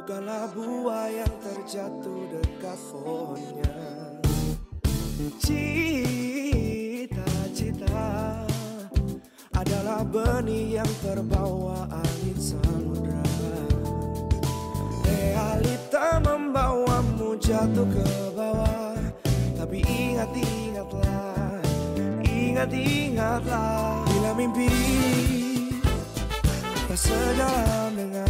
Bukanlah buah yang terjatuh dekat pohonnya Cita-cita adalah benih yang terbawa angin samudra. Realita membawamu jatuh ke bawah. Tapi ingat-ingatlah, ingat-ingatlah. Bila mimpi tak sejalan dengan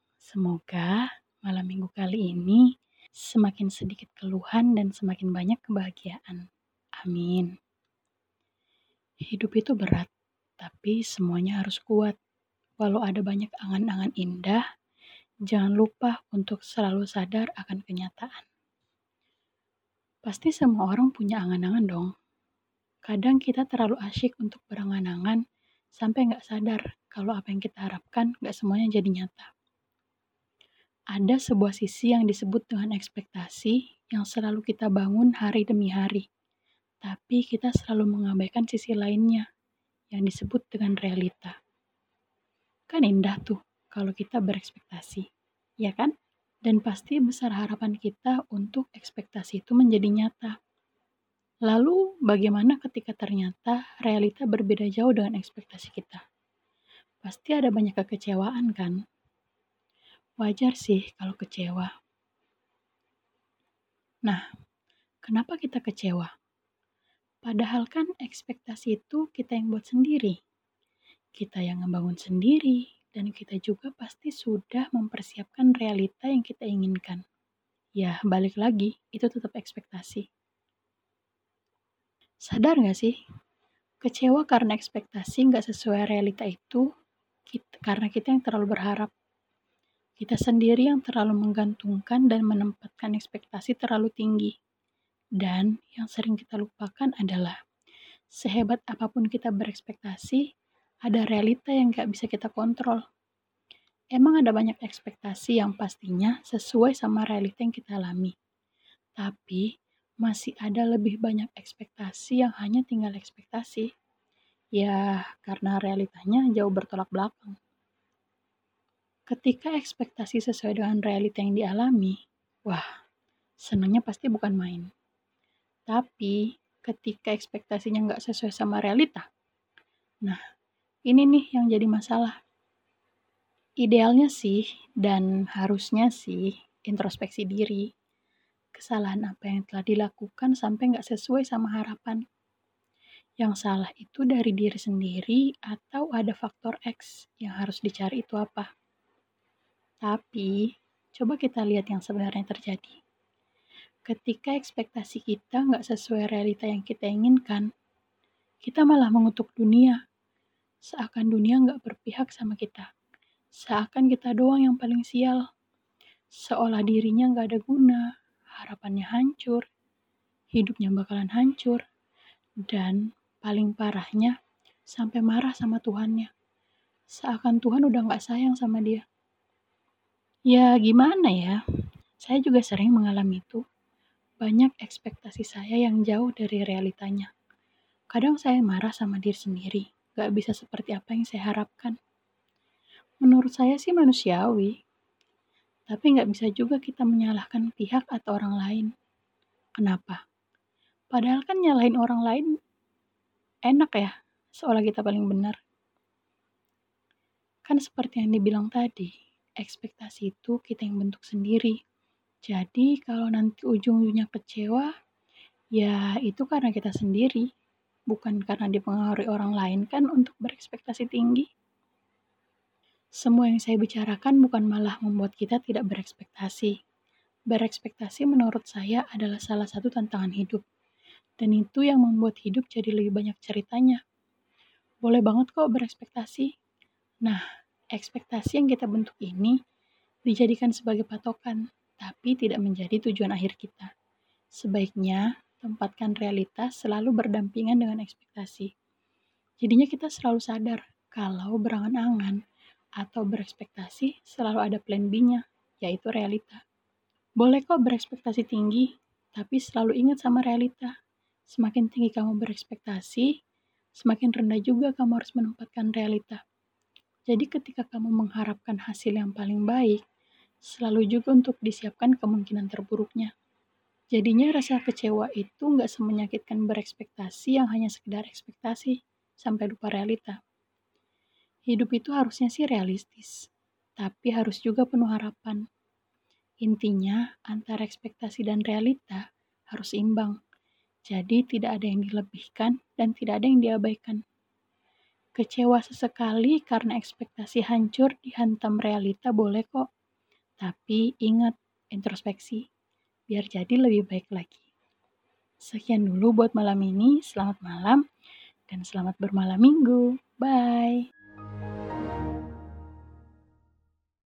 Semoga malam minggu kali ini semakin sedikit keluhan dan semakin banyak kebahagiaan. Amin. Hidup itu berat, tapi semuanya harus kuat. Walau ada banyak angan-angan indah, jangan lupa untuk selalu sadar akan kenyataan. Pasti semua orang punya angan-angan dong. Kadang kita terlalu asyik untuk berangan-angan sampai nggak sadar kalau apa yang kita harapkan nggak semuanya jadi nyata. Ada sebuah sisi yang disebut dengan ekspektasi yang selalu kita bangun hari demi hari. Tapi kita selalu mengabaikan sisi lainnya yang disebut dengan realita. Kan indah tuh kalau kita berekspektasi, ya kan? Dan pasti besar harapan kita untuk ekspektasi itu menjadi nyata. Lalu bagaimana ketika ternyata realita berbeda jauh dengan ekspektasi kita? Pasti ada banyak kekecewaan kan? Wajar sih kalau kecewa. Nah, kenapa kita kecewa? Padahal kan ekspektasi itu kita yang buat sendiri. Kita yang ngebangun sendiri, dan kita juga pasti sudah mempersiapkan realita yang kita inginkan. Ya, balik lagi, itu tetap ekspektasi. Sadar gak sih? Kecewa karena ekspektasi nggak sesuai realita itu kita, karena kita yang terlalu berharap. Kita sendiri yang terlalu menggantungkan dan menempatkan ekspektasi terlalu tinggi. Dan yang sering kita lupakan adalah sehebat apa pun kita berekspektasi, ada realita yang nggak bisa kita kontrol. Emang ada banyak ekspektasi yang pastinya sesuai sama realita yang kita alami. Tapi masih ada lebih banyak ekspektasi yang hanya tinggal ekspektasi. Ya, karena realitanya jauh bertolak belakang. Ketika ekspektasi sesuai dengan realita yang dialami, wah, senangnya pasti bukan main. Tapi, ketika ekspektasinya nggak sesuai sama realita, nah, ini nih yang jadi masalah. Idealnya sih, dan harusnya sih, introspeksi diri kesalahan apa yang telah dilakukan sampai nggak sesuai sama harapan. Yang salah itu dari diri sendiri atau ada faktor X yang harus dicari itu apa. Tapi, coba kita lihat yang sebenarnya terjadi. Ketika ekspektasi kita nggak sesuai realita yang kita inginkan, kita malah mengutuk dunia. Seakan dunia nggak berpihak sama kita. Seakan kita doang yang paling sial. Seolah dirinya nggak ada guna, harapannya hancur, hidupnya bakalan hancur, dan paling parahnya sampai marah sama Tuhannya. Seakan Tuhan udah gak sayang sama dia. Ya gimana ya, saya juga sering mengalami itu. Banyak ekspektasi saya yang jauh dari realitanya. Kadang saya marah sama diri sendiri, gak bisa seperti apa yang saya harapkan. Menurut saya sih manusiawi, tapi nggak bisa juga kita menyalahkan pihak atau orang lain. Kenapa? Padahal kan nyalahin orang lain enak ya, seolah kita paling benar. Kan seperti yang dibilang tadi, ekspektasi itu kita yang bentuk sendiri. Jadi kalau nanti ujung-ujungnya kecewa, ya itu karena kita sendiri, bukan karena dipengaruhi orang lain kan untuk berekspektasi tinggi. Semua yang saya bicarakan bukan malah membuat kita tidak berekspektasi. Berekspektasi menurut saya adalah salah satu tantangan hidup. Dan itu yang membuat hidup jadi lebih banyak ceritanya. Boleh banget kok berekspektasi. Nah, ekspektasi yang kita bentuk ini dijadikan sebagai patokan, tapi tidak menjadi tujuan akhir kita. Sebaiknya tempatkan realitas selalu berdampingan dengan ekspektasi. Jadinya kita selalu sadar kalau berangan-angan atau berekspektasi selalu ada plan B-nya, yaitu realita. Boleh kok berekspektasi tinggi, tapi selalu ingat sama realita. Semakin tinggi kamu berekspektasi, semakin rendah juga kamu harus menempatkan realita. Jadi ketika kamu mengharapkan hasil yang paling baik, selalu juga untuk disiapkan kemungkinan terburuknya. Jadinya rasa kecewa itu nggak semenyakitkan berekspektasi yang hanya sekedar ekspektasi sampai lupa realita. Hidup itu harusnya sih realistis, tapi harus juga penuh harapan. Intinya, antara ekspektasi dan realita harus imbang. Jadi tidak ada yang dilebihkan dan tidak ada yang diabaikan. Kecewa sesekali karena ekspektasi hancur dihantam realita boleh kok. Tapi ingat introspeksi, biar jadi lebih baik lagi. Sekian dulu buat malam ini, selamat malam dan selamat bermalam minggu. Bye.